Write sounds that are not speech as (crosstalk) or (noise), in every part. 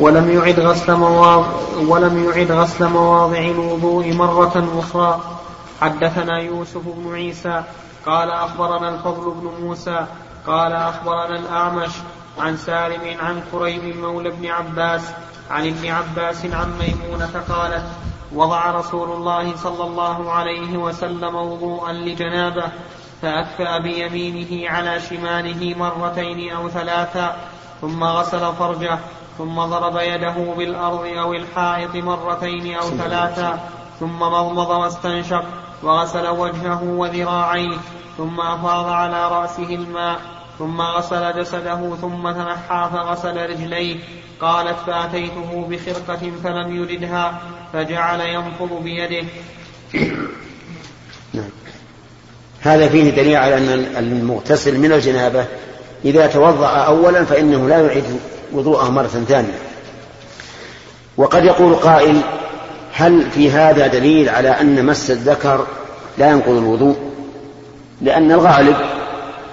ولم يعد غسل مواضع ولم يعد غسل مواضع الوضوء مرة أخرى. حدثنا يوسف بن عيسى قال أخبرنا الفضل بن موسى قال أخبرنا الأعمش عن سالم عن كريم مولى ابن عباس عن ابن عباس عن ميمونة قالت وضع رسول الله صلى الله عليه وسلم وضوءا لجنابة فأكفأ بيمينه على شماله مرتين أو ثلاثا ثم غسل فرجه. ثم ضرب يده بالأرض أو الحائط مرتين أو ثلاثا ثم مضمض واستنشق وغسل وجهه وذراعيه ثم أفاض على رأسه الماء ثم غسل جسده ثم تنحى فغسل رجليه. قالت فأتيته بخرقة فلم يردها فجعل ينفض بيده. نعم. هذا فيه دليل على أن المغتسل من الجنابة إذا توضأ أولا فإنه لا يعيد وضوءه مرة ثانية. وقد يقول قائل هل في هذا دليل على أن مس الذكر لا ينقض الوضوء؟ لأن الغالب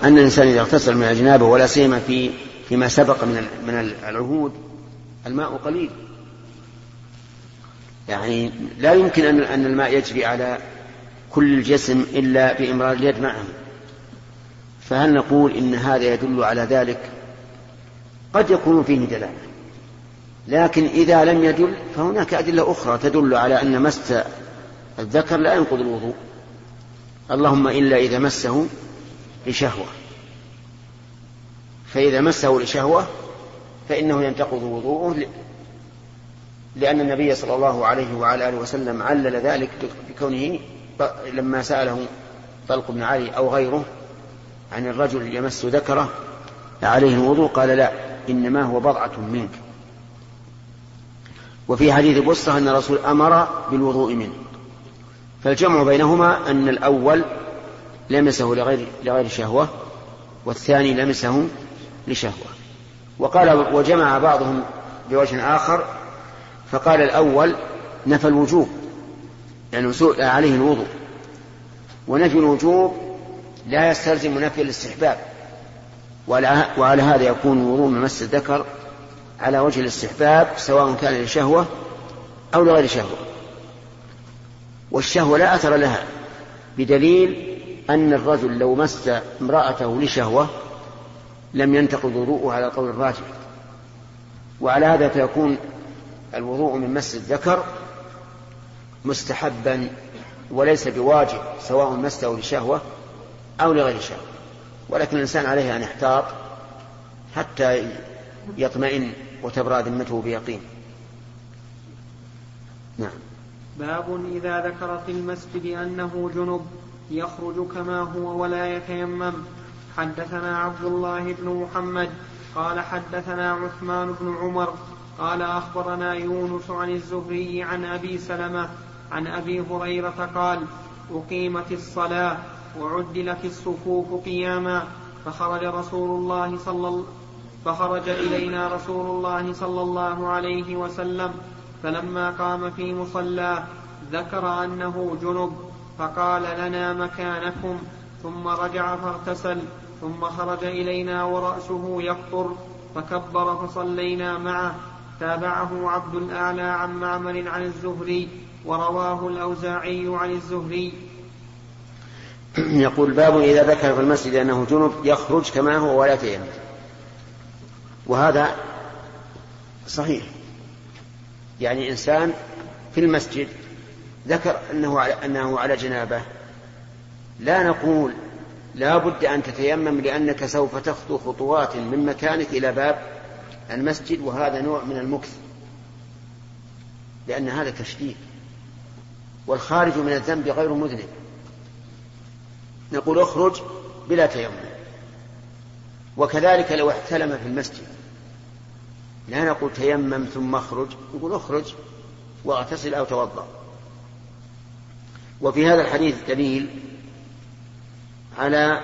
أن الإنسان إذا اغتسل من الجنابة ولا سيما في فيما سبق من من العهود الماء قليل. يعني لا يمكن أن الماء يجري على كل الجسم إلا بإمرار اليد معه. فهل نقول إن هذا يدل على ذلك؟ قد يكون فيه دلالة. لكن إذا لم يدل فهناك أدلة أخرى تدل على أن مس الذكر لا ينقض الوضوء. اللهم إلا إذا مسه لشهوة. فإذا مسه لشهوة فإنه ينتقض وضوءه لأن النبي صلى الله عليه وعلى آله وسلم علل ذلك بكونه لما سأله طلق بن علي أو غيره عن الرجل يمس ذكره عليه الوضوء قال لا إنما هو بضعة منك. وفي حديث بصرة أن الرسول أمر بالوضوء منه. فالجمع بينهما أن الأول لمسه لغير, لغير شهوة والثاني لمسه لشهوة. وقال وجمع بعضهم بوجه آخر فقال الأول نفى الوجوب يعني عليه الوضوء. ونفي الوجوب لا يستلزم نفي الاستحباب. وعلى هذا يكون من مس الذكر على وجه الاستحباب سواء كان لشهوة أو لغير شهوة. والشهوة لا أثر لها بدليل أن الرجل لو مس امرأته لشهوة لم ينتقض وضوءه على قول الراجح. وعلى هذا فيكون الوضوء من مس الذكر مستحبا وليس بواجب سواء مسه لشهوة أو لغير شهوة ولكن الإنسان عليه أن يحتاط حتى يطمئن وتبرأ ذمته بيقين. نعم. باب إذا ذكر في المسجد أنه جنب يخرج كما هو ولا يتيمم. حدثنا عبد الله بن محمد قال حدثنا عثمان بن عمر قال أخبرنا يونس عن الزهري عن أبي سلمة عن أبي هريرة قال أقيمت الصلاة وعدلت الصفوف قياما فخرج رسول الله صلى فخرج إلينا رسول الله صلى الله عليه وسلم فلما قام في مصلاه ذكر أنه جنب فقال لنا مكانكم ثم رجع فاغتسل ثم خرج إلينا ورأسه يقطر فكبر فصلينا معه. تابعه عبد الأعلى عن معمر عن الزهري ورواه الأوزاعي عن الزهري. يقول باب إذا ذكر في المسجد أنه جنب يخرج كما هو ولا يتيمم وهذا صحيح. يعني إنسان في المسجد ذكر أنه على, أنه على جنابة. لا نقول لا بد أن تتيمم لأنك سوف تخطو خطوات من مكانك إلى باب المسجد وهذا نوع من المكث. لأن هذا تشديد. والخارج من الذنب غير مذنب. نقول اخرج بلا تيمم. وكذلك لو احتلم في المسجد. لا نقول تيمم ثم اخرج نقول اخرج واغتسل أو توضأ. وفي هذا الحديث دليل على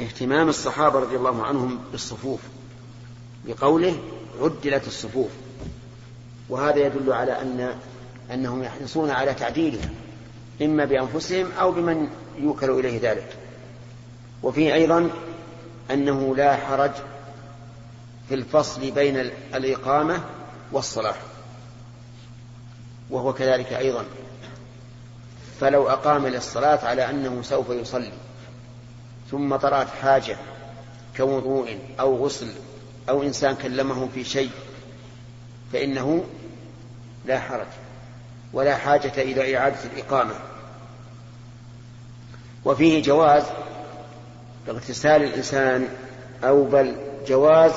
اهتمام الصحابة رضي الله عنهم بالصفوف. بقوله عدلت الصفوف. وهذا يدل على أن أنهم يحرصون على تعديلها. إما بأنفسهم أو بمن يوكل إليه ذلك. وفيه أيضا أنه لا حرج في الفصل بين الإقامة والصلاح وهو كذلك أيضا. فلو أقام للصلاة على أنه سوف يصلي ثم طرأت حاجة كوضوء أو غسل أو إنسان كلمه في شيء فإنه لا حرج ولا حاجة إلى إعادة الإقامة. وفيه جواز اغتسال الإنسان أو بل جواز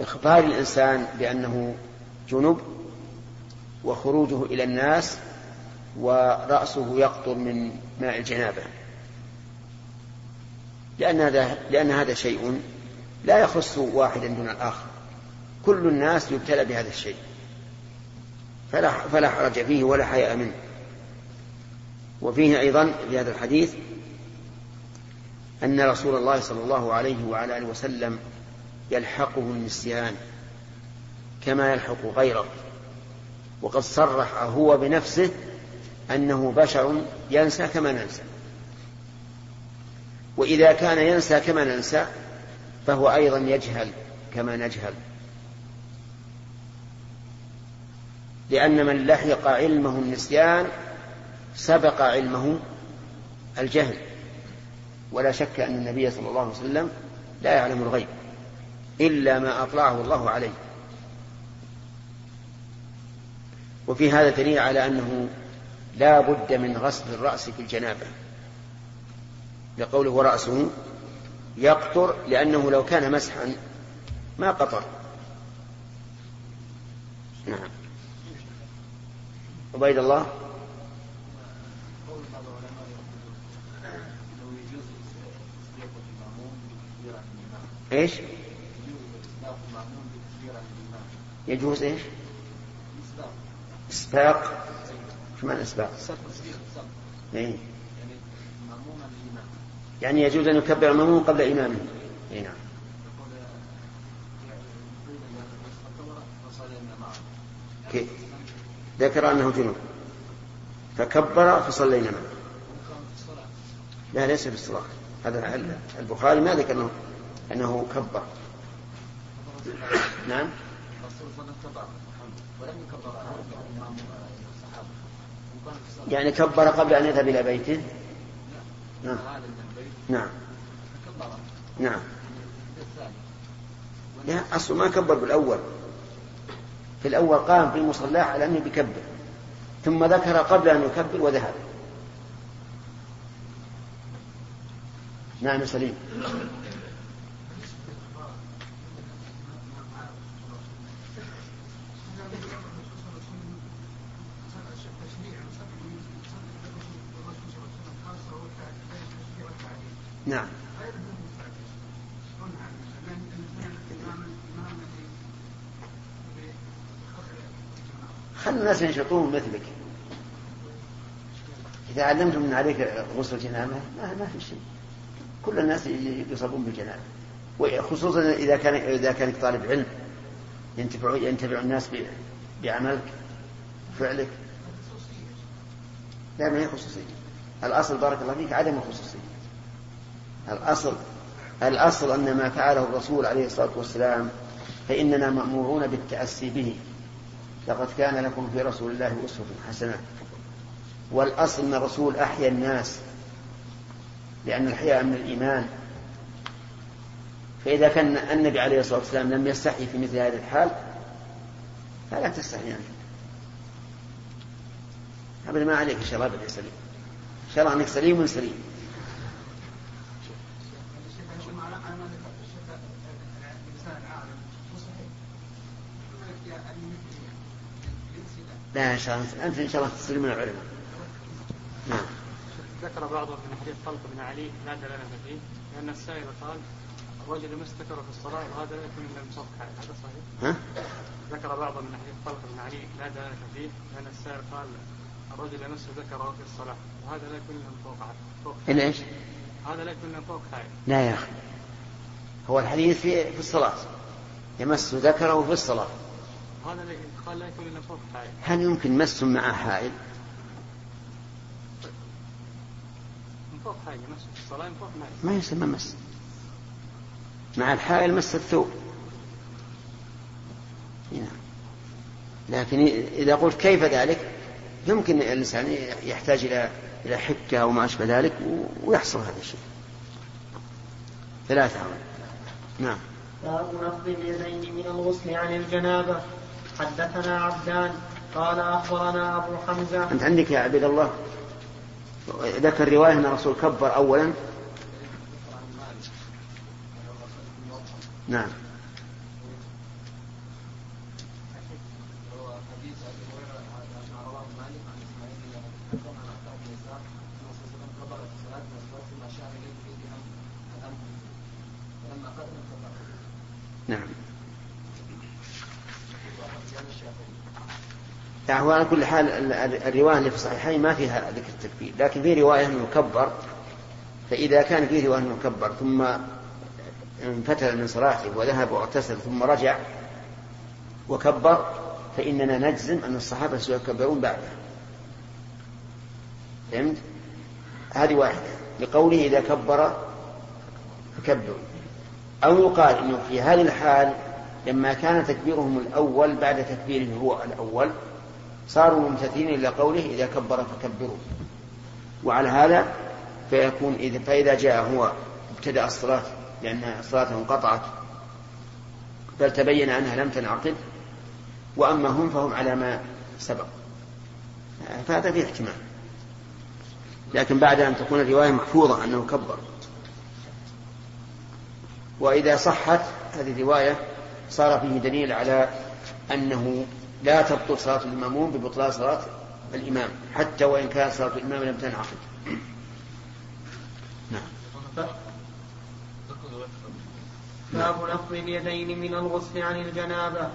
إخبار الإنسان بأنه جنب وخروجه إلى الناس ورأسه يقطر من ماء الجنابة. لأن هذا لأن هذا شيء لا يخص واحدا دون الآخر. كل الناس يبتلى بهذا الشيء. فلا فلا حرج فيه ولا حياء منه. وفيه أيضا في هذا الحديث أن رسول الله صلى الله عليه وعلى آله وسلم يلحقه النسيان كما يلحق غيره وقد صرح هو بنفسه أنه بشر ينسى كما ننسى. وإذا كان ينسى كما ننسى فهو أيضا يجهل كما نجهل. لأن من لحق علمه النسيان سبق علمه الجهل. ولا شك أن النبي صلى الله عليه وسلم لا يعلم الغيب إلا ما أطلعه الله عليه. وفي هذا دليل على أنه لا بد من غسل الرأس في الجنابة. لقوله ورأسه يقطر لأنه لو كان مسحا ما قطر. نعم. عبيد الله؟ إيش؟ يجوز إيش؟ إسباق شو معنى إسباق؟ إيه؟ يعني يجوز أن يكبر المأموم قبل إمامه اي نعم كيف؟ ذكر أنه جنوب فكبر فصلينا معه لا ليس في الصلاة هذا البخاري ما ذكر أنه أنه كبر. نعم. يعني كبر قبل أن يذهب إلى بيته؟ نعم. نعم. نعم. لا أصله ما كبر بالأول. في الأول قام في المصلى على أنه بيكبر. ثم ذكر قبل أن يكبر وذهب. نعم سليم. نعم. خل الناس ينشطون مثلك. إذا علمتم من عليك غسل الجنابة ما, ما في شيء. كل الناس يصابون بالجنابة. وخصوصا إذا كان إذا كانك طالب علم ينتفع ينتفع الناس بعملك فعلك. لا ما هي خصوصية. الأصل بارك الله فيك عدم الخصوصية. الأصل الأصل أن ما فعله الرسول عليه الصلاة والسلام فإننا مأمورون بالتأسي به. لقد كان لكم في رسول الله أسوة حسنة. والأصل أن الرسول أحيا الناس لأن الحياء من الإيمان. فإذا كان النبي عليه الصلاة والسلام لم يستحي في مثل هذه الحال فلا تستحي أنت أبدا ما عليك إن شاء الله سليم. إن شاء الله أنك سليم سليم لا إن شاء الله أنت إن شاء الله تصير من العلماء. نعم. ذكر بعضهم من حديث طلق بن علي لا دلالة فيه لأن السائل قال الرجل ما استكر في الصلاة وهذا لا يكون من صفحة هذا صحيح؟ ها؟ ذكر بعضهم من حديث طلق بن علي لا دلالة فيه لأن السائل قال الرجل يمس ذكره في الصلاة وهذا لا يكون من فوق فوق إلا إيش؟ هذا لا يكون من فوق حائل. لا يا أخي. هو الحديث في في الصلاة. يمس ذكره في الصلاة. هذا قال لا يكون إلا فوق حائل. هل يمكن مس مع حائل؟ من فوق حائل في الصلاة من فوق ما يسمى مس. مع الحائل مس الثوب. نعم. لكن إذا قلت كيف ذلك؟ يمكن الإنسان يحتاج إلى إلى حكة أو ما أشبه ذلك ويحصل هذا الشيء. ثلاثة. نعم. باب نفض اليدين من الغسل عن الجنابة. حدثنا عبدان قال أخبرنا أبو حمزة. أنت عندك يا عبد الله ذكر رواية أن الرسول كبر أولا؟ نعم. هو على كل حال الرواية اللي في الصحيحين ما فيها ذكر التكبير لكن في رواية أنه كبر فإذا كان في رواية أنه كبر ثم انفتل من صلاته وذهب واغتسل ثم رجع وكبر فإننا نجزم أن الصحابة سيكبرون بعده. فهمت؟ هذه واحدة. لقوله إذا كبر فكبروا أو يقال أنه في هذه الحال لما كان تكبيرهم الأول بعد تكبيره هو الأول صاروا ممتثلين إلى قوله إذا كبر فكبروا. وعلى هذا فيكون إذا فإذا جاء هو ابتدأ الصلاة لأن صلاته انقطعت بل تبين أنها لم تنعقد. وأما هم فهم على ما سبق. فهذا فيه احتمال. لكن بعد أن تكون الرواية محفوظة أنه كبر. وإذا صحت هذه الرواية صار فيه دليل على أنه لا تبطل صلاة المأموم ببطلان صلاة الإمام حتى وإن كانت صلاة الإمام لم تنعقد. نعم. باب نفض اليدين من الغسل عن الجنابة.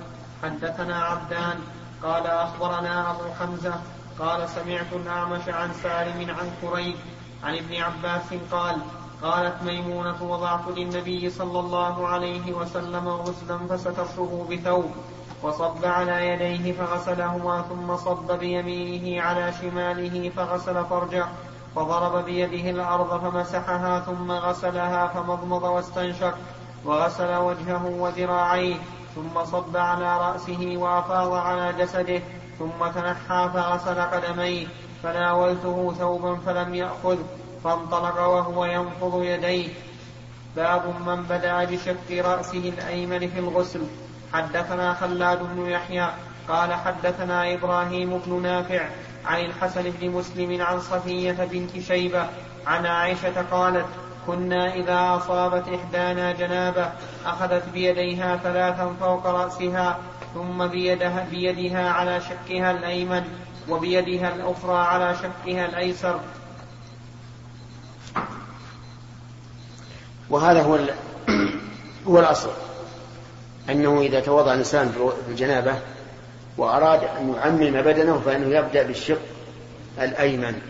حدثنا عبدان قال أخبرنا أبو حمزة قال سمعت الأعمش عن سالم عن كريب عن ابن عباس قال قالت ميمونة وضعت للنبي صلى الله عليه وسلم غسلا فسترته بثوب. وصب على يديه فغسلهما ثم صب بيمينه على شماله فغسل فرجه فضرب بيده الأرض فمسحها ثم غسلها فمضمض واستنشق وغسل وجهه وذراعيه ثم صب على رأسه وأفاض على جسده ثم تنحى فغسل قدميه فناولته ثوبا فلم يأخذ فانطلق وهو ينفض يديه. باب من بدأ بشق رأسه الأيمن في الغسل. حدثنا خلاد بن يحيى قال حدثنا إبراهيم بن نافع عن الحسن بن مسلم عن صفية بنت شيبة عن عائشة قالت كنا إذا أصابت إحدانا جنابة أخذت بيديها ثلاثا فوق رأسها ثم بيدها, بيدها على شقها الأيمن وبيدها الأخرى على شقها الأيسر. وهذا هو هو الأصل. أنه إذا توضأ الإنسان في الجنابة وأراد أن يعمم بدنه فإنه يبدأ بالشق الأيمن.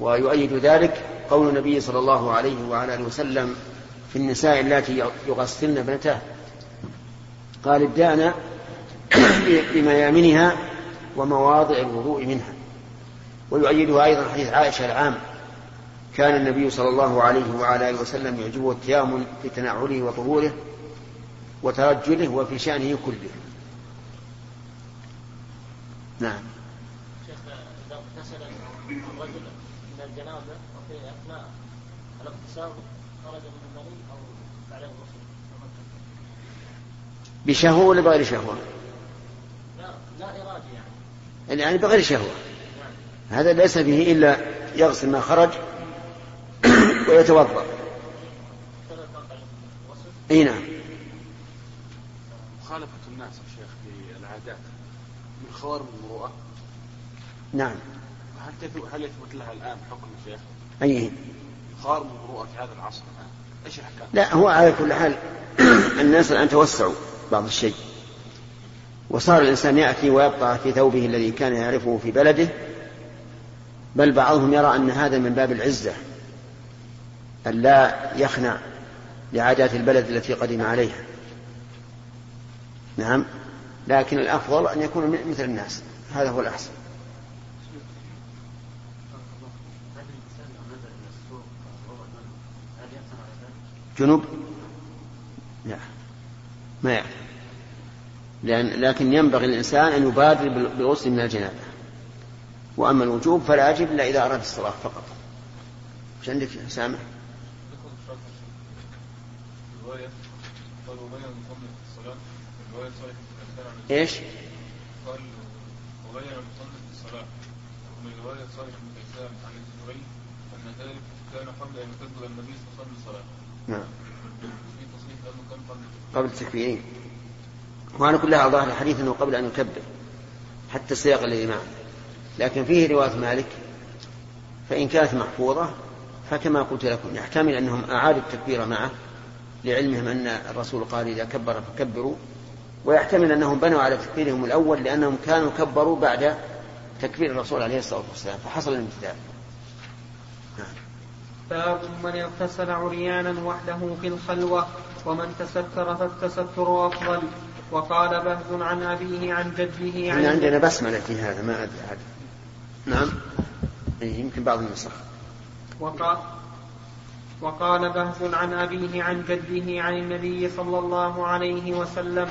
ويؤيد ذلك قول النبي صلى الله عليه وعلى آله وسلم في النساء اللاتي يغسلن ابنتاه قال ابدأنا (coughs) بميامنها ومواضع الوضوء منها. ويؤيدها أيضا حديث عائشة العام كان النبي صلى الله عليه وعلى آله وسلم يعجبه التيامن في تنعله وطهوره وترجله وفي شأنه كله. نعم. شيخ إذا اغتسل الرجل من الجنابة وفي أثناء الاغتسال خرج من المني أو بعد الغسل؟ بشهوة ولا بغير شهوة؟ لا لا إرادة يعني. يعني بغير شهوة. نعم. هذا ليس فيه إلا يغسل ما خرج (clears throat) ويتوضأ. إي نعم مخالفة الناس يا شيخ في العادات من خوارم المروءة؟ نعم. هل هل يثبت لها الآن حكم شيخ؟ أي. خوارم المروءة في هذا العصر الآن إيش الأحكام؟ لا هو على كل حال (clears throat) الناس الآن توسعوا بعض الشيء. وصار الإنسان يأتي ويبقى في ثوبه الذي كان يعرفه في بلده بل بعضهم يرى أن هذا من باب العزة أن لا يخنع لعادات البلد التي قدم عليها. نعم. لكن الأفضل أن يكون مثل الناس. هذا هو الأحسن. جنوب؟ لا. ما يعرف. لأن لكن ينبغي الإنسان أن يبادر بالغسل من الجنابة. وأما الوجوب فلا يجب إلا إذا أراد الصلاة فقط. إيش عندك سامح؟ إيش؟ قال وغير المصنف الصلاة ومن رواية صالح بن كيسان عن الزهري أن ذلك كان قبل أن يكبر النبي صلى الله عليه وسلم. نعم. في تصحيح أنه كان قبل قبل التكبيرين. وعلى كل حال ظاهر الحديث أنه قبل أن يكبر حتى السياق الذي معه. لكن فيه رواية مالك فإن كانت محفوظة فكما قلت لكم يحتمل أنهم أعادوا التكبير معه لعلمهم أن الرسول قال إذا كبر فكبروا ويحتمل أنهم بنوا على تكبيرهم الأول لأنهم كانوا كبروا بعد تكبير الرسول عليه الصلاة والسلام فحصل الامتثال. باب من اغتسل عريانا وحده في الخلوة ومن تستر فالتستر أفضل. وقال بهز عن أبيه عن جده عن عندنا بسملة في هذا ما أدري هذا نعم. إيه، يمكن بعض النسخ وقال وقال بهز عن أبيه عن جده عن النبي صلى الله عليه وسلم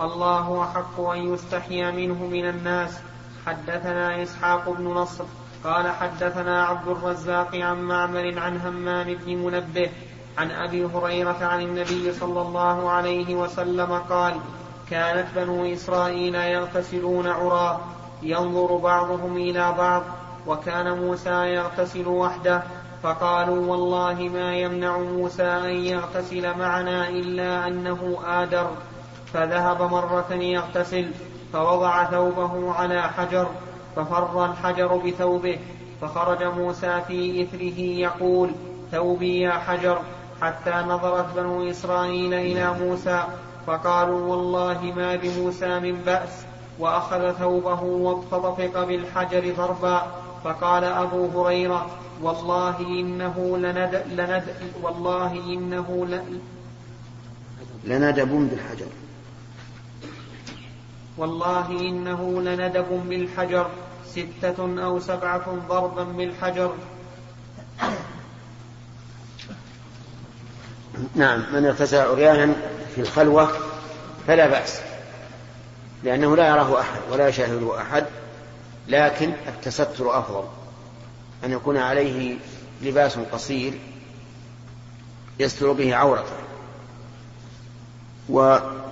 الله أحق أن يستحيا منه من الناس. حدثنا إسحاق بن نصر قال حدثنا عبد الرزاق عن معمر عن همام بن منبه عن أبي هريرة عن النبي صلى الله عليه وسلم قال كانت بنو إسرائيل يغتسلون عرى ينظر بعضهم إلى بعض وكان موسى يغتسل وحده. فقالوا والله ما يمنع موسى أن يغتسل معنا إلا أنه آدر. فذهب مرة يغتسل فوضع ثوبه على حجر ففر الحجر بثوبه فخرج موسى في إثره يقول ثوبي يا حجر. حتى نظرت بنو إسرائيل إلى موسى فقالوا والله ما بموسى من بأس. وأخذ ثوبه فطفق بالحجر ضربا فقال أبو هريرة والله إنه لند, لند والله إنه لندب بالحجر. والله إنه لندب بالحجر ستة أو سبعة ضربا بالحجر. نعم من اغتسل عريانا في الخلوة فلا بأس لأنه لا يراه أحد ولا يشاهده أحد لكن التستر أفضل. أن يكون عليه لباس قصير يستر به عورته.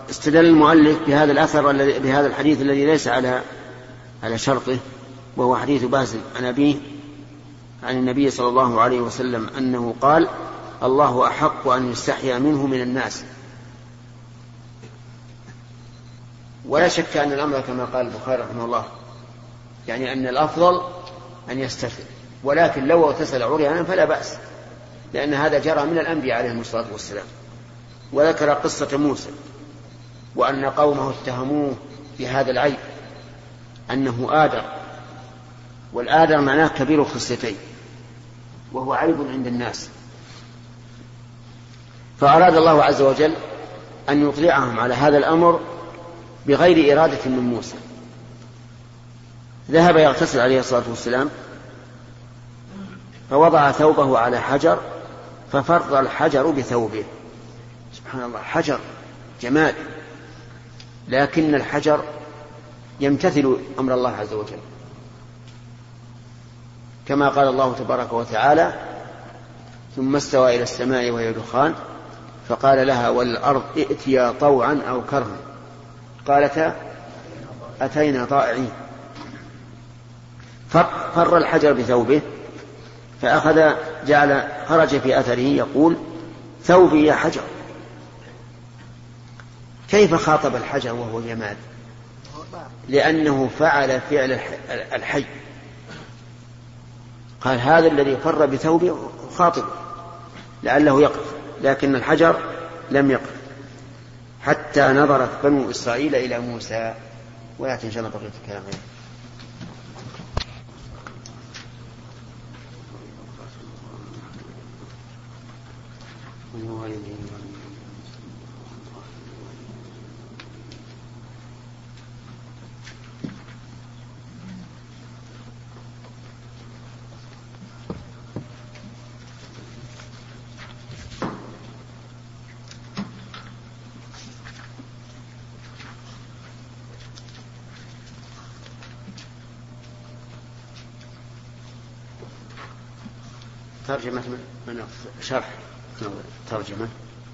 واستدل المؤلف بهذا الأثر الذي بهذا الحديث الذي ليس على على شرطه وهو حديث باسل عن أبيه عن النبي صلى الله عليه وسلم أنه قال الله أحق أن يستحيا منه من الناس. ولا شك أن الأمر كما قال البخاري رحمه الله يعني أن الأفضل أن يستتر ولكن لو اغتسل عريانا فلا بأس لأن هذا جرى من الأنبياء عليهم الصلاة والسلام وذكر قصة موسى. وأن قومه اتهموه بهذا العيب أنه آدر. والآدر معناه كبير الخصيتين وهو عيب عند الناس. فأراد الله عز وجل أن يطلعهم على هذا الأمر بغير إرادة من موسى. ذهب يغتسل عليه الصلاة والسلام فوضع ثوبه على حجر ففر الحجر بثوبه. سبحان الله حجر جمال لكن الحجر يمتثل أمر الله عز وجل. كما قال الله تبارك وتعالى ثم استوى إلى السماء وهي دخان فقال لها والأرض ائتيا طوعا أو كرها قالتا أتينا طائعين فر الحجر بثوبه فأخذ جعل خرج في أثره يقول ثوبي يا حجر كيف خاطب الحجر وهو جماد؟ لأنه فعل فعل الحي. قال هذا الذي فر بثوبه خاطب لعله يقف لكن الحجر لم يقف. حتى نظرت بنو إسرائيل إلى موسى. ولكن إن شاء الله بقية الكلام. غيره ترجمة من شرح ترجمة.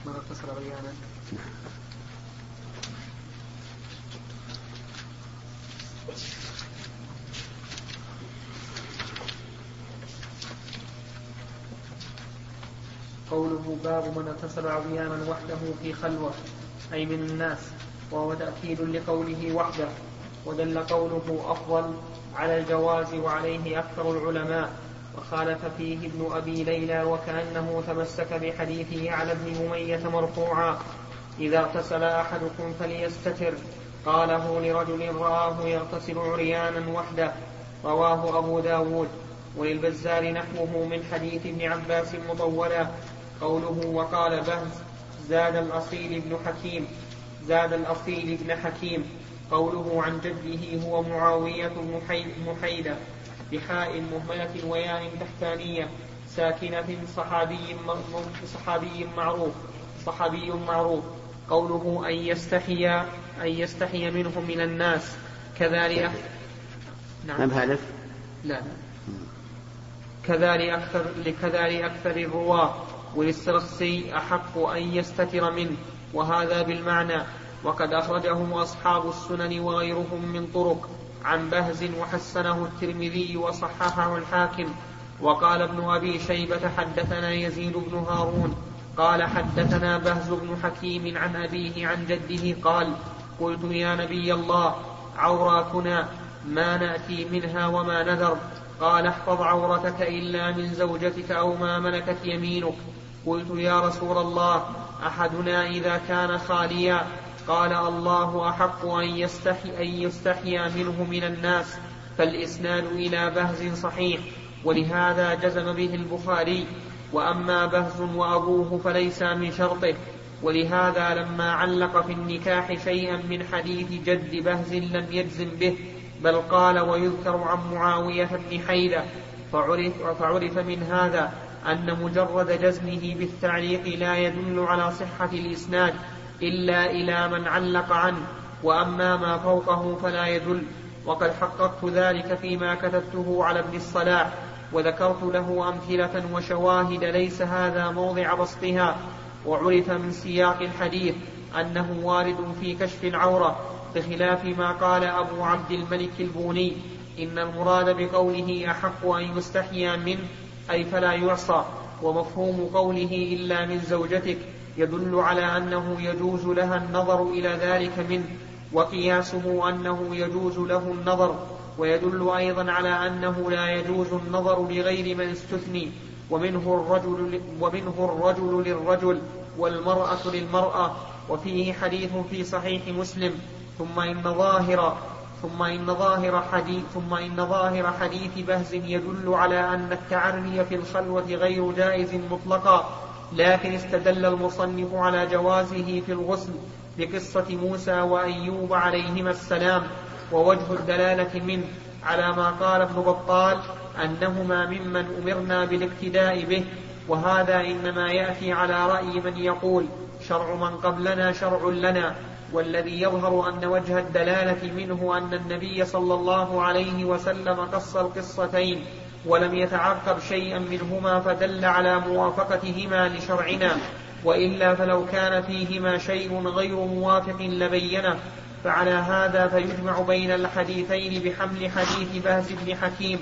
من اتصل بيانا قوله باب من اتصل عصيانا وحده في خلوة أي من الناس وهو تأكيد لقوله وحده ودل قوله أفضل على الجواز وعليه أكثر العلماء. وخالف فيه ابن أبي ليلى وكأنه تمسك بحديثه على ابن أمية مرفوعا إذا اغتسل أحدكم فليستتر. قاله لرجل رآه يغتسل عريانا وحده رواه أبو داود. وللبزار نحوه من حديث ابن عباس مطولا. قوله وقال بهز زاد الأصيل ابن حكيم زاد الأصيل ابن حكيم. قوله عن جده هو معاوية بن محيدة. بحاء مهملة وياء تحتانية ساكنة صحابي صحابي معروف صحابي معروف. قوله أن يستحي أن يستحي منهم من الناس. كذلك نعم. هذا لا. كذلك أكثر لكذلك أكثر الرواة وللسرخسي أحق أن يستتر منه. وهذا بالمعنى وقد أخرجه أصحاب السنن وغيرهم من طرق. عن بهز وحسنه الترمذي وصححه الحاكم وقال ابن أبي شيبة حدثنا يزيد بن هارون قال حدثنا بهز بن حكيم عن أبيه عن جده قال قلت يا نبي الله عوراتنا ما نأتي منها وما نذر قال احفظ عورتك إلا من زوجتك أو ما ملكت يمينك قلت يا رسول الله أحدنا إذا كان خاليا قال الله أحق أن يستحي, أن يستحيا منه من الناس فالإسناد إلى بهز صحيح ولهذا جزم به البخاري وأما بهز وأبوه فليس من شرطه ولهذا لما علق في النكاح شيئا من حديث جد بهز لم يجزم به بل قال ويذكر عن معاوية بن حيدة فعرف, فعرف من هذا أن مجرد جزمه بالتعليق لا يدل على صحة الإسناد إلا إلى من علق عنه وأما ما فوقه فلا يدل وقد حققت ذلك فيما كتبته على ابن الصلاح وذكرت له أمثلة وشواهد ليس هذا موضع بسطها وعرف من سياق الحديث أنه وارد في كشف العورة بخلاف ما قال أبو عبد الملك البوني إن المراد بقوله أحق أن يستحيا منه أي فلا يعصى ومفهوم قوله إلا من زوجتك. يدل على أنه يجوز لها النظر إلى ذلك منه وقياسه أنه يجوز له النظر ويدل أيضا على أنه لا يجوز النظر لغير من استثني ومنه الرجل ومنه الرجل للرجل والمرأة للمرأة وفيه حديث في صحيح مسلم ثم إن ظاهر ثم إن ظاهر حديث ثم إن ظاهر حديث بهز يدل على أن التعري في الخلوة غير جائز مطلقا. لكن استدل المصنف على جوازه في الغسل بقصة موسى وأيوب عليهما السلام ووجه الدلالة منه على ما قال ابن بطال أنهما ممن أمرنا بالاقتداء به وهذا إنما يأتي على رأي من يقول شرع من قبلنا شرع لنا والذي يظهر أن وجه الدلالة منه أن النبي صلى الله عليه وسلم قص القصتين ولم يتعقب شيئا منهما فدل على موافقتهما لشرعنا وإلا فلو كان فيهما شيء غير موافق لبينه. فعلى هذا فيجمع بين الحديثين بحمل حديث بهز بن حكيم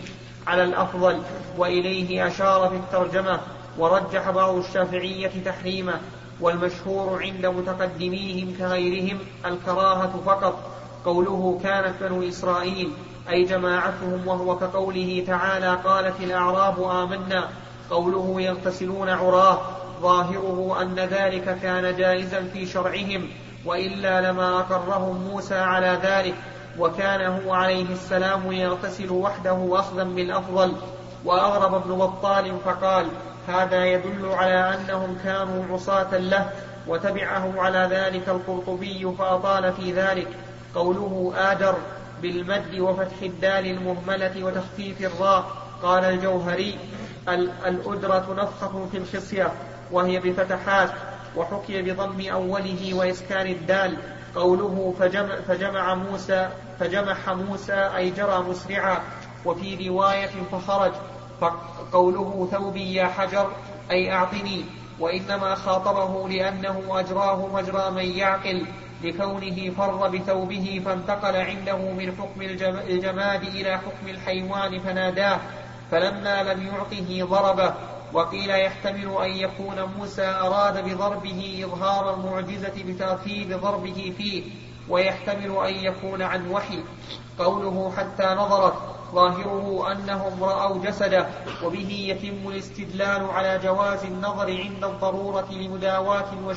على الأفضل وإليه أشار في الترجمة ورجح بعض الشافعية تحريمه والمشهور عند متقدميهم كغيرهم الكراهة فقط. قوله كانت بنو إسرائيل أي جماعتهم وهو كقوله تعالى قالت الأعراب آمنا قوله يغتسلون عراة ظاهره أن ذلك كان جائزا في شرعهم وإلا لما أقرهم موسى على ذلك وكان هو عليه السلام يغتسل وحده أخذا بالأفضل. وأغرب ابن بطال فقال هذا يدل على أنهم كانوا عصاة له وتبعه على ذلك القرطبي فأطال في ذلك. قوله آدر بالمد وفتح الدال المهملة وتخفيف الراء قال الجوهري الأدرة نفخة في الخصية وهي بفتحات وحكي بضم أوله وإسكان الدال قوله فجمع, فجمع موسى فجمح موسى أي جرى مسرعا وفي رواية فخرج فقوله ثوبي يا حجر أي أعطني وإنما خاطبه لأنه أجراه مجرى من يعقل لكونه فر بثوبه فانتقل عنده من حكم الجماد إلى حكم الحيوان فناداه فلما لم يعطه ضربه وقيل يحتمل أن يكون موسى أراد بضربه إظهار المعجزة بترتيب ضربه فيه ويحتمل أن يكون عن وحي. قوله حتى نظرت ظاهره أنهم رأوا جسده وبه يتم الاستدلال على جواز النظر عند الضرورة لمداواة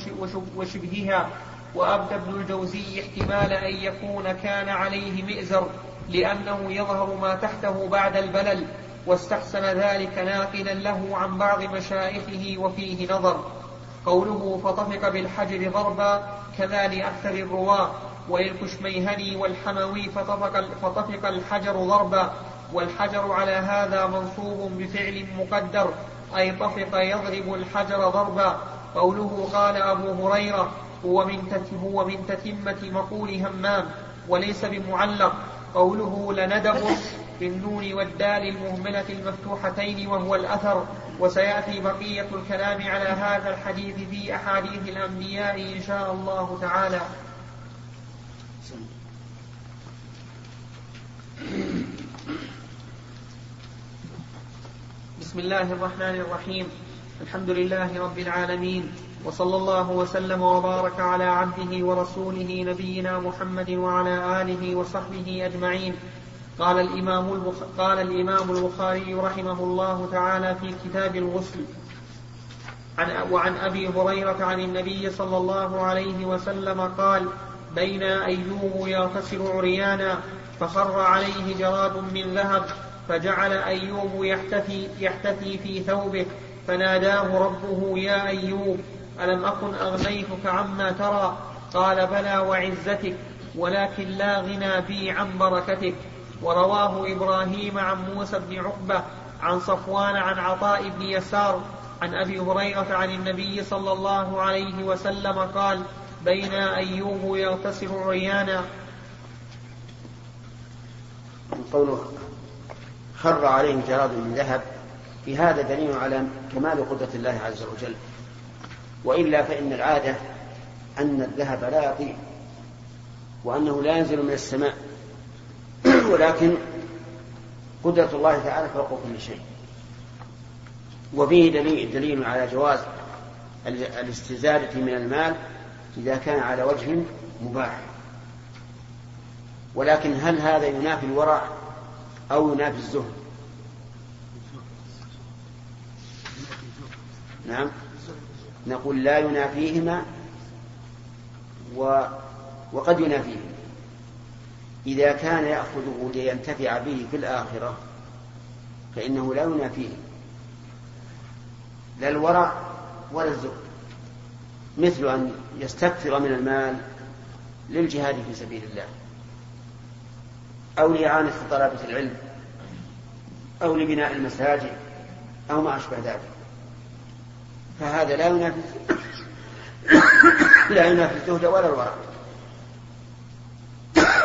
وشبهها. وأبدى ابن الجوزي احتمال أن يكون كان عليه مئزر لأنه يظهر ما تحته بعد البلل واستحسن ذلك ناقلا له عن بعض مشايخه وفيه نظر. قوله فطفق بالحجر ضربا كذا لأكثر الرواة وللكشميهني والحموي فطفق, فطفق الحجر ضربا والحجر على هذا منصوب بفعل مقدر أي طفق يضرب الحجر ضربا قوله قال أبو هريرة هو من هو من تتمة مقول همام وليس بمعلق. قوله لندب بالنون والدال المهملة المفتوحتين وهو الأثر. وسيأتي بقية الكلام على هذا الحديث في أحاديث الأنبياء إن شاء الله تعالى. بسم الله الرحمن الرحيم. الحمد لله رب العالمين. وصلى الله وسلم وبارك على عبده ورسوله نبينا محمد وعلى آله وصحبه أجمعين. قال الإمام, البخ... قال الإمام البخاري رحمه الله تعالى في كتاب الغسل. عن وعن أبي هريرة عن النبي صلى الله عليه وسلم قال بين أيوب يغتسل عريانا فخر عليه جراد من ذهب فجعل أيوب يحتفي, يحتفي في ثوبه فناداه ربه يا أيوب ألم أكن أغنيتك عما ترى؟ قال بلى وعزتك ولكن لا غنى بي عن بركتك. ورواه إبراهيم عن موسى بن عقبة عن صفوان عن عطاء بن يسار عن أبي هريرة عن النبي صلى الله عليه وسلم قال بين أيوب يغتسل عريانا قوله خر عليهم جراد من ذهب في هذا دليل على كمال قدرة الله عز وجل. وإلا فإن العادة أن الذهب لا يطير وأنه لا ينزل من السماء. (clears throat) ولكن قدرة الله تعالى فوق كل شيء. وفيه دليل, دليل على جواز الاستزادة من المال إذا كان على وجه مباح. ولكن هل هذا ينافي الورع أو ينافي الزهد؟ نعم. نقول لا ينافيهما و وقد ينافيهما. إذا كان يأخذه لينتفع به في الآخرة فإنه لا ينافيه. لا الورع ولا الزهد. مثل أن يستكثر من المال للجهاد في سبيل الله. أو لإعانة طلبة العلم. أو لبناء المساجد. أو ما أشبه ذلك. فهذا لا ينافي. لا ينافي الزهد ولا الورع.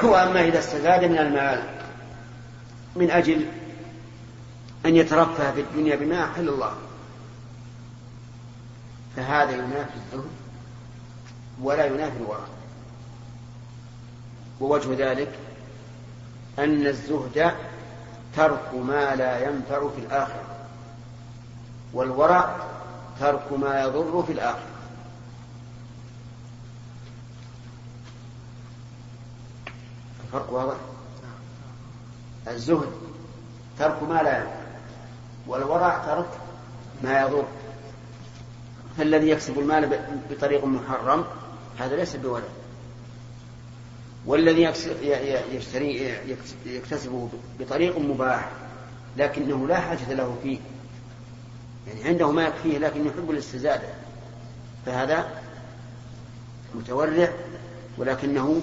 وأما إذا استزاد من المال من أجل أن يترفه في الدنيا بما أحل الله فهذا ينافي الزهد ولا ينافي الورع. ووجه ذلك أن الزهد ترك ما لا ينفع في الآخرة والورع ترك ما يضر في الآخرة. الفرق واضح؟ الزهد ترك ما لا ينفع. والورع ترك ما يضر. فالذي يكسب المال بطريق محرم هذا ليس بولد والذي يكتسبه بطريق مباح لكنه لا حاجة له فيه. يعني عنده ما يكفيه لكن يحب الاستزادة فهذا متورع ولكنه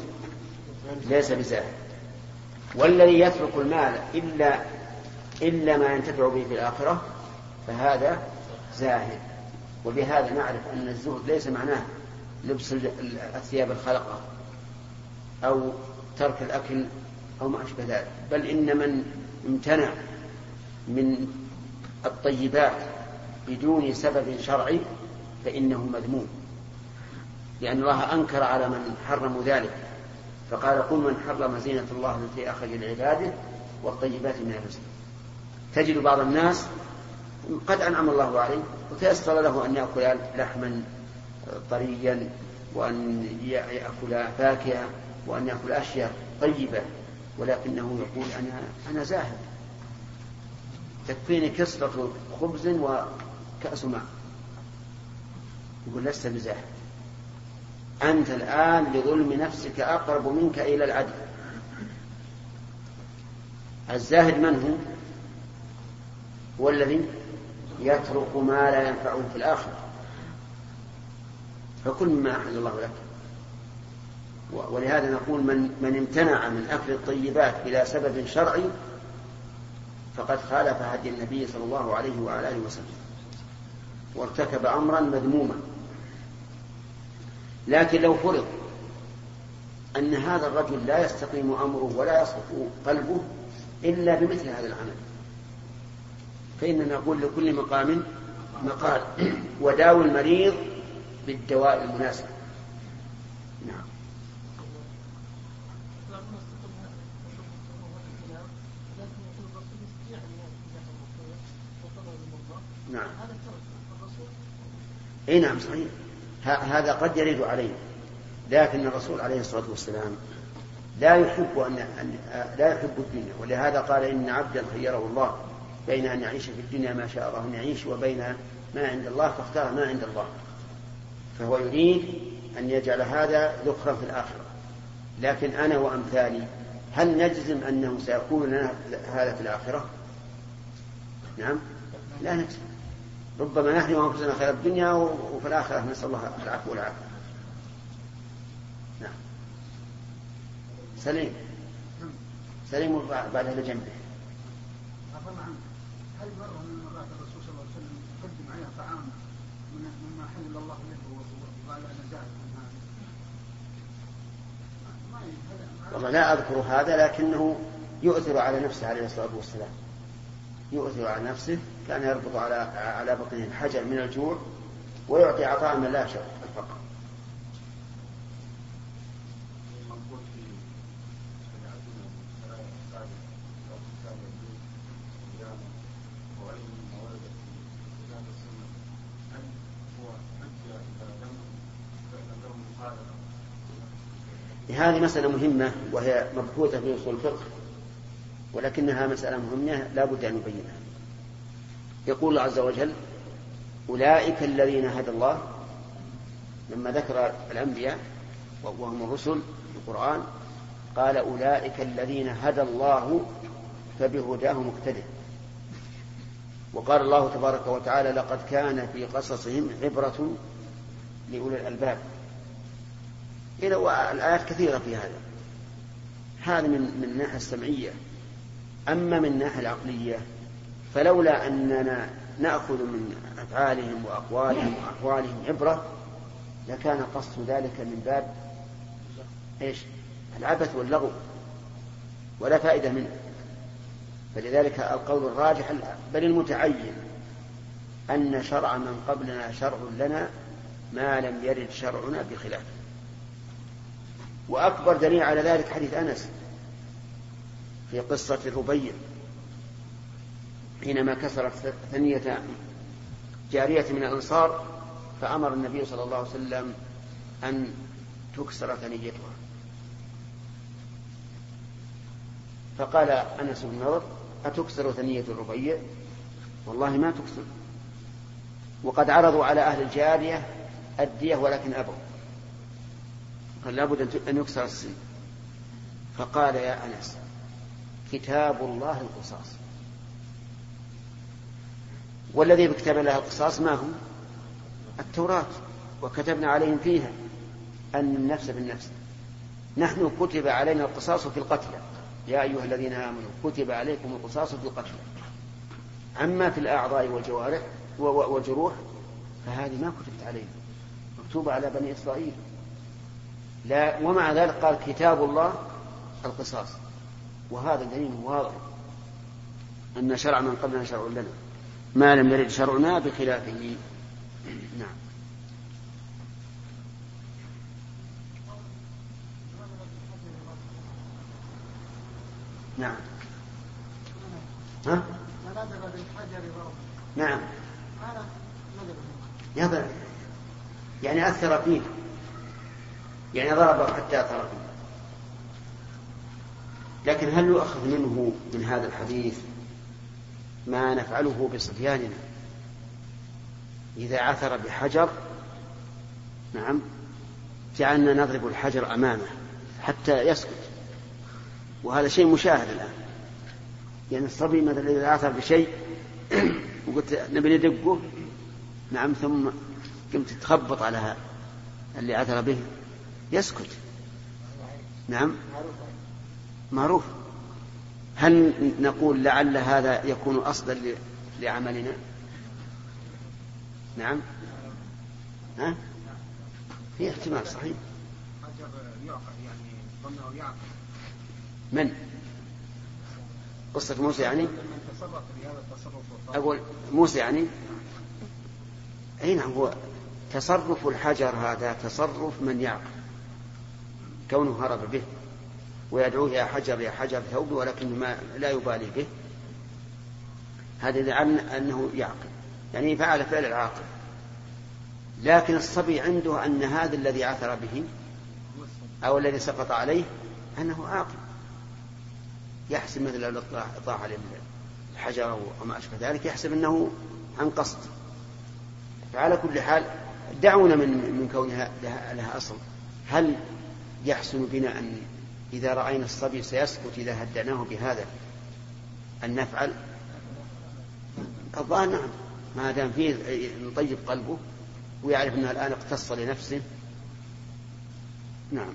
ليس بزاهد. والذي يترك المال إلا إلا ما ينتفع به في الآخرة فهذا زاهد. وبهذا نعرف أن الزهد ليس معناه لبس الثياب الخلقة أو ترك الأكل أو ما أشبه ذلك. بل إن من امتنع من الطيبات بدون سبب شرعي فإنه مذموم. لأن الله أنكر على من حرموا ذلك فقال قل من حرم زينة الله التي أخرج لعباده والطيبات من الرزق. تجد بعض الناس قد أنعم الله عليه وتيسر له أن يأكل لحما طريا وأن يأكل فاكهة وأن يأكل أشياء طيبة ولكنه يقول أنا أنا زاهد. تكفيني كسرة خبز وكأس ماء. يقول لست بزاهد أنت الآن لظلم نفسك أقرب منك إلى العدل. الزاهد من هو؟ هو الذي يترك ما لا ينفعه في الآخرة. فكل مما أحل الله لك. ولهذا نقول من من امتنع من أكل الطيبات بلا سبب شرعي فقد خالف هدي النبي صلى الله عليه وعلى آله وسلم. وارتكب أمرا مذموما. لكن لو فرض أن هذا الرجل لا يستقيم أمره ولا يصرف قلبه إلا بمثل هذا العمل فإننا نقول لكل مقام مقال وداوي المريض بالدواء المناسب. نعم. نعم. إي نعم صحيح. هذا قد يرد علينا لكن الرسول عليه الصلاة والسلام لا يحب أن لا يحب الدنيا. ولهذا قال إن عبدا خيره الله بين أن يعيش في الدنيا ما شاء الله أن يعيش وبين ما عند الله فاختار ما عند الله. فهو يريد أن يجعل هذا ذخرا في الآخرة. لكن أنا وأمثالي هل نجزم أنه سيكون لنا هذا في الآخرة؟ نعم لا نجزم. ربما نحن انفسنا خير الدنيا وفي الآخرة نسأل الله العفو والعافية. نعم. سليم. سليم بعد هذا جنبه. هل مرة من المرات الرسول صلى الله عليه وسلم قدم عليه طعام مما حل الله له وقال أنا زاد من هذا والله لا أذكر هذا لكنه يؤثر على نفسه عليه الصلاة والسلام. يؤثر على نفسه كان يربط على على بطنه الحجر من الجوع ويعطي عطاء من لا الفقر. هذه مسألة مهمة وهي مبحوثة في أصول الفقه. ولكنها مسألة مهمة لا بد أن نبينها يقول الله عز وجل أولئك الذين هدى الله لما ذكر الأنبياء وهم الرسل في القرآن قال أولئك الذين هدى الله فبهداه مقتدر وقال الله تبارك وتعالى لقد كان في قصصهم عبرة لأولي الألباب. إلى الآيات كثيرة في هذا. هذا من من الناحية السمعية. أما من الناحية العقلية فلولا أننا نأخذ من أفعالهم وأقوالهم وأحوالهم عبرة لكان قصد ذلك من باب إيش؟ العبث واللغو ولا فائدة منه فلذلك القول الراجح بل المتعين أن شرع من قبلنا شرع لنا ما لم يرد شرعنا بخلافه وأكبر دليل على ذلك حديث أنس في قصة الربيع حينما كسرت ثنية جارية من الأنصار فأمر النبي صلى الله عليه وسلم أن تكسر ثنيتها. فقال أنس بن نضر أتكسر ثنية الربيع؟ والله ما تكسر. وقد عرضوا على أهل الجارية الدية ولكن أبوا. قال لابد أن يكسر السن. فقال يا أنس كتاب الله القصاص. والذي بكتاب الله القصاص ما هو؟ التوراة. وكتبنا عليهم فيها أن النفس بالنفس. نحن كتب علينا القصاص في القتلى. يا أيها الذين آمنوا كتب عليكم القصاص في القتلى. أما في الأعضاء والجوارح والجروح فهذه ما كتبت علينا مكتوبة على بني إسرائيل. لا ومع ذلك قال كتاب الله القصاص. وهذا دليل واضح أن شرع من قبلنا شرع لنا ما لم يرد شرعنا بخلافه. نعم. نعم. ها؟ نعم. يضرب يعني أثر فيه يعني ضربه حتى أثر فيه لكن هل يؤخذ منه من هذا الحديث ما نفعله بصبياننا إذا عثر بحجر؟ نعم. جعلنا نضرب الحجر أمامه حتى يسكت. وهذا شيء مشاهد الآن. يعني الصبي مثلا إذا عثر بشيء (clears throat) وقلت نبي ندقه؟ نعم. ثم قمت تخبط على اللي عثر به يسكت. نعم. معروف. هل نقول لعل هذا يكون أصلا لعملنا؟ نعم. ها؟ في احتمال صحيح. من؟ قصة موسى يعني؟ أقول موسى يعني؟ أي نعم هو تصرف الحجر هذا تصرف من يعقل كونه هرب به. ويدعوه يا حجر يا حجر ثوبي ولكن ما لا يبالي به. هذا يدل أنه يعقل يعني فعل فعل العاقل. لكن الصبي عنده أن هذا الذي عثر به أو الذي سقط عليه أنه عاقل. يحسب مثل لو طاح عليه الحجر أو ما أشبه ذلك يحسب أنه عن قصد فعلى كل حال دعونا من من كونها لها أصل. هل يحسن بنا أن إذا رأينا الصبي سيسكت إذا هدأناه بهذا. أن نفعل؟ الظاهر نعم. ما دام فيه نطيب قلبه ويعرف أنها الآن اقتص لنفسه. نعم.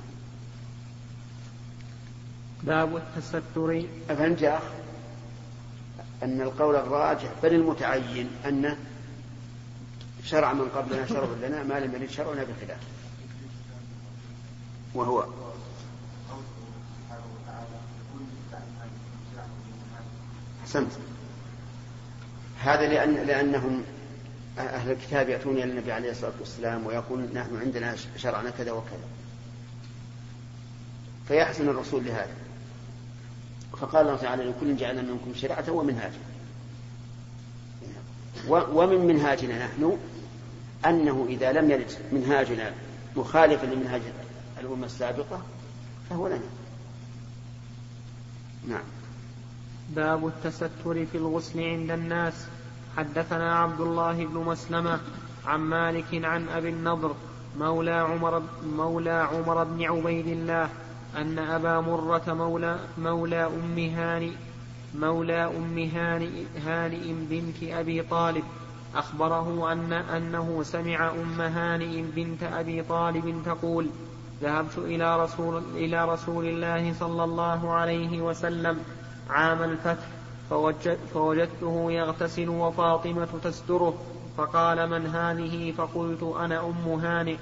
باب التستر. أفهمت يا أخ أن القول الراجح بل المتعين أن شرع من قبلنا شرع لنا ما لم يرد شرعنا بخلاف وهو أحسنت. هذا لأن لأنهم أهل الكتاب يأتون إلى النبي عليه الصلاة والسلام ويقول نحن عندنا شرعنا كذا وكذا. فيحسن الرسول لهذا. فقال الله تعالى لكل جعلنا منكم شرعة ومنهاجا. ومن منهاجنا نحن أنه إذا لم يرد منهاجنا مخالفا لمنهاج الأمة السابقة فهو لنا. نعم. باب التستر في الغسل عند الناس. حدثنا عبد الله بن مسلمة عن مالك عن أبي النضر مولى عمر مولى عمر بن عبيد الله أن أبا مرة مولى مولى أم هانئ مولى أم هانئ, هانئ بنت أبي طالب أخبره أن أنه سمع أم هانئ بنت أبي طالب تقول ذهبت إلى رسول إلى رسول الله صلى الله عليه وسلم عام الفتح فوجد فوجدته يغتسل وفاطمة تستره فقال من هذه؟ فقلت أنا أم هانئ.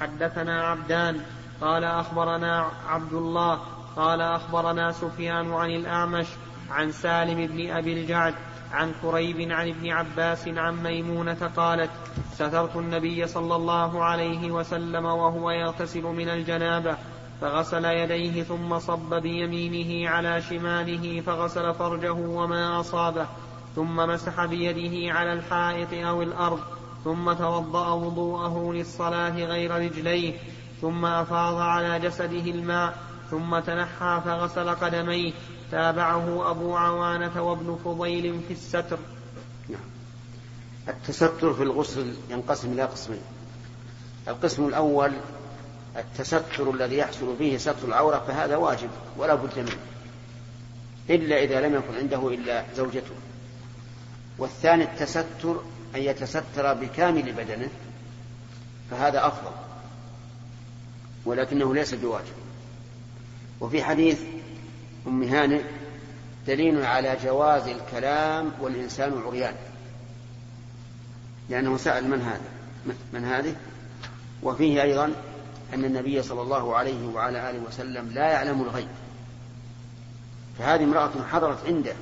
حدثنا عبدان قال أخبرنا عبد الله قال أخبرنا سفيان عن الأعمش عن سالم بن أبي الجعد عن كريب عن ابن عباس عن ميمونة قالت سترت النبي صلى الله عليه وسلم وهو يغتسل من الجنابة فغسل يديه ثم صب بيمينه على شماله فغسل فرجه وما أصابه ثم مسح بيده على الحائط أو الأرض ثم توضأ وضوءه للصلاة غير رجليه ثم أفاض على جسده الماء ثم تنحى فغسل قدميه. تابعه أبو عوانة وابن فضيل في الستر. نعم. التستر في الغسل ينقسم إلى قسمين. القسم الأول التستر الذي يحصل به ستر العورة فهذا واجب ولا بد منه إلا إذا لم يكن عنده إلا زوجته. والثاني التستر أن يتستر بكامل بدنه فهذا أفضل ولكنه ليس بواجب. وفي حديث أم هانئ دليل على جواز الكلام والإنسان عريان لأنه سأل من هذا؟ من هذه؟ وفيه أيضا أن النبي صلى الله عليه وعلى آله وسلم لا يعلم الغيب. فهذه امرأة حضرت عنده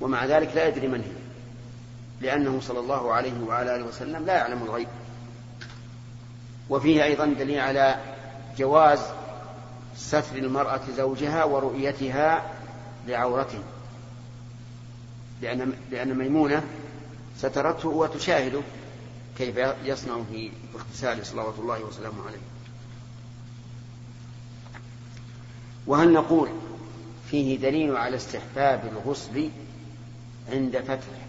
ومع ذلك لا يدري من هي لأنه صلى الله عليه وعلى آله وسلم لا يعلم الغيب. وفيه أيضا دليل على جواز ستر المرأة زوجها ورؤيتها لعورته. لأن لأن ميمونة سترته وتشاهده كيف يصنع في اغتساله صلوات الله وسلامه عليه. وهل نقول فيه دليل على استحباب الغسل عند فتح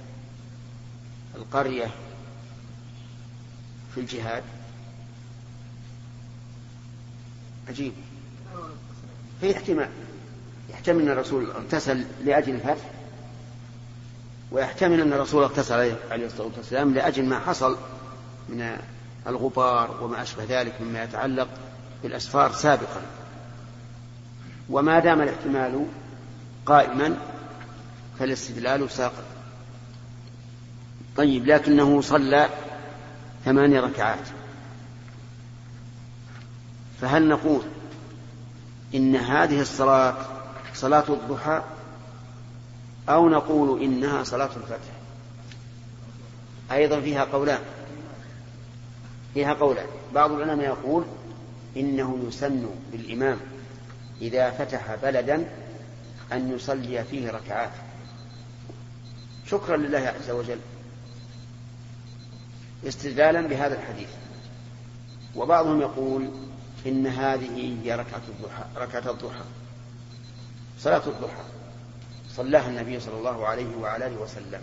القرية في الجهاد؟ عجيب. في احتمال. يحتمل أن الرسول اغتسل لأجل الفتح؟ ويحتمل أن الرسول اغتسل عليه الصلاة والسلام لأجل ما حصل من الغبار وما أشبه ذلك مما يتعلق بالأسفار سابقا. وما دام الاحتمال قائما فالاستدلال ساقط طيب لكنه صلى ثماني ركعات. فهل نقول إن هذه الصلاة صلاة الضحى أو نقول إنها صلاة الفتح؟ أيضا فيها قولان. فيها قولان. بعض العلماء يقول إنه يسن بالإمام. إذا فتح بلدا أن يصلي فيه ركعات. شكرا لله عز وجل. استدلالا بهذا الحديث. وبعضهم يقول إن هذه هي ركعة الضحى ركعة الضحى. صلاة الضحى. صلاها النبي صلى الله عليه وعلى آله وسلم.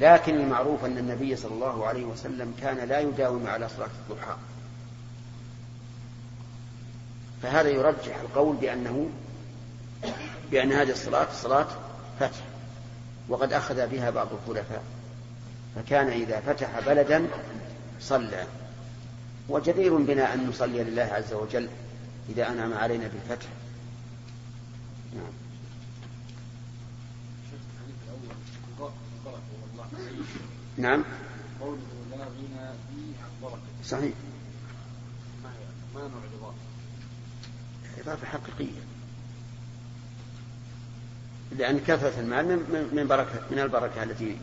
لكن المعروف أن النبي صلى الله عليه وسلم كان لا يداوم على صلاة الضحى. فهذا يرجح القول بأنه بأن هذه الصلاة صلاة فتح وقد أخذ بها بعض الخلفاء فكان إذا فتح بلدا صلى. وجدير بنا أن نصلي لله عز وجل إذا أنعم علينا بالفتح. نعم. نعم. صحيح. ما الإضافة؟ إضافة حقيقية لأن كثرة المال من بركة من البركة التي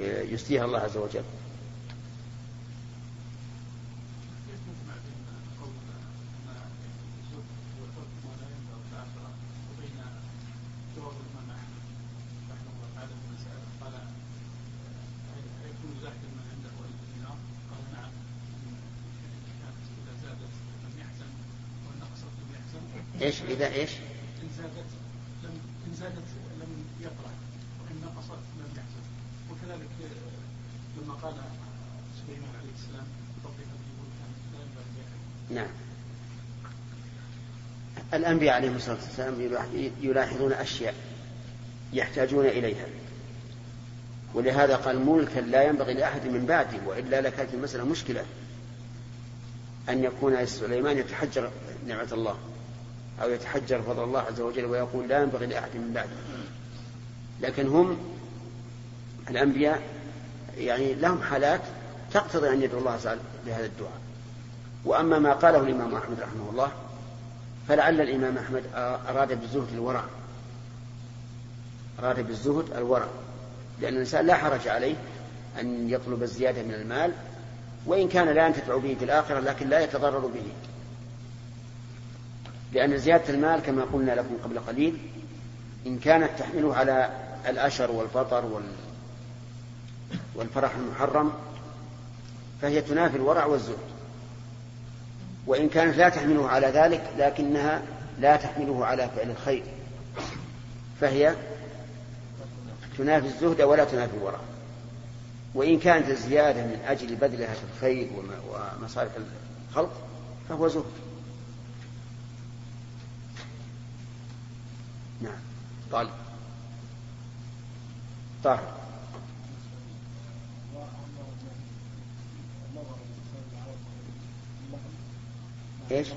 يسديها الله عز وجل. اذا إيش؟ إن زادت لم إن زادت لم يقرأ وإن نقصت لم يحزن وكذلك لما قال سليمان عليه السلام نعم. الأنبياء عليهم الصلاة والسلام يلاحظون أشياء يحتاجون إليها. ولهذا قال ملكا لا ينبغي لأحد من بعدي وإلا لكانت المسألة مشكلة. أن يكون سليمان يتحجر نعمة الله. أو يتحجر فضل الله عز وجل ويقول لا ينبغي لأحد من بعده. لكن هم الأنبياء يعني لهم حالات تقتضي أن يدعو الله بهذا الدعاء. وأما ما قاله الإمام أحمد رحمه الله فلعل الإمام أحمد أراد بالزهد الورع. أراد بالزهد الورع. لأن الإنسان لا حرج عليه أن يطلب الزيادة من المال وإن كان لا ينتفع به في الآخرة لكن لا يتضرر به. لأن زيادة المال كما قلنا لكم قبل قليل إن كانت تحمله على الأشر والفطر وال والفرح المحرم فهي تنافي الورع والزهد. وإن كانت لا تحمله على ذلك لكنها لا تحمله على فعل الخير. فهي تنافي الزهد ولا تنافي الورع. وإن كانت الزيادة من أجل بذلها في الخير ومصالح الخلق فهو زهد. نعم طالب طاهر إيش؟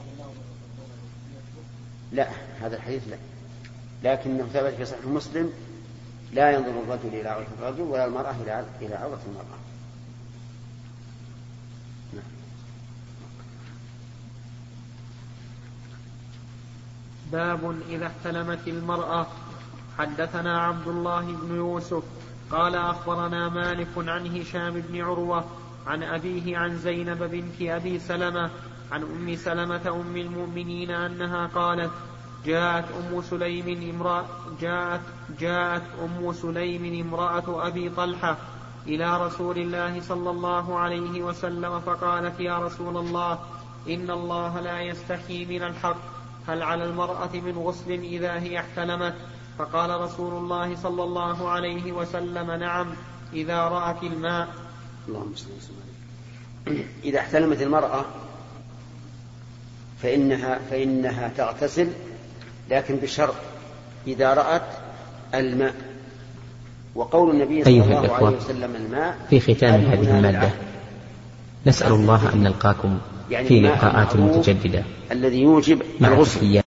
لا هذا الحديث لا لكنه ثبت في صحيح مسلم لا ينظر الرجل إلى عورة الرجل ولا المرأة إلى إلى عورة المرأة. باب إذا احتلمت المرأة. حدثنا عبد الله بن يوسف قال أخبرنا مالك عن هشام بن عروة عن أبيه عن زينب بنت أبي سلمة عن أم سلمة أم المؤمنين أنها قالت جاءت أم سليم امرأة جاءت جاءت أم سليم امرأة أبي طلحة إلى رسول الله صلى الله عليه وسلم فقالت يا رسول الله إن الله لا يستحي من الحق. هل على المرأة من غسل إذا هي احتلمت؟ فقال رسول الله صلى الله عليه وسلم نعم إذا رأت الماء. اللهم صل إذا احتلمت المرأة فإنها فإنها تغتسل لكن بشرط إذا رأت الماء. وقول النبي صلى أيها الله الإخوة عليه وسلم الماء في ختام هذه المادة؟ نسأل الله أن نلقاكم يعني في لقاءات متجددة. الذي يوجب الغسل.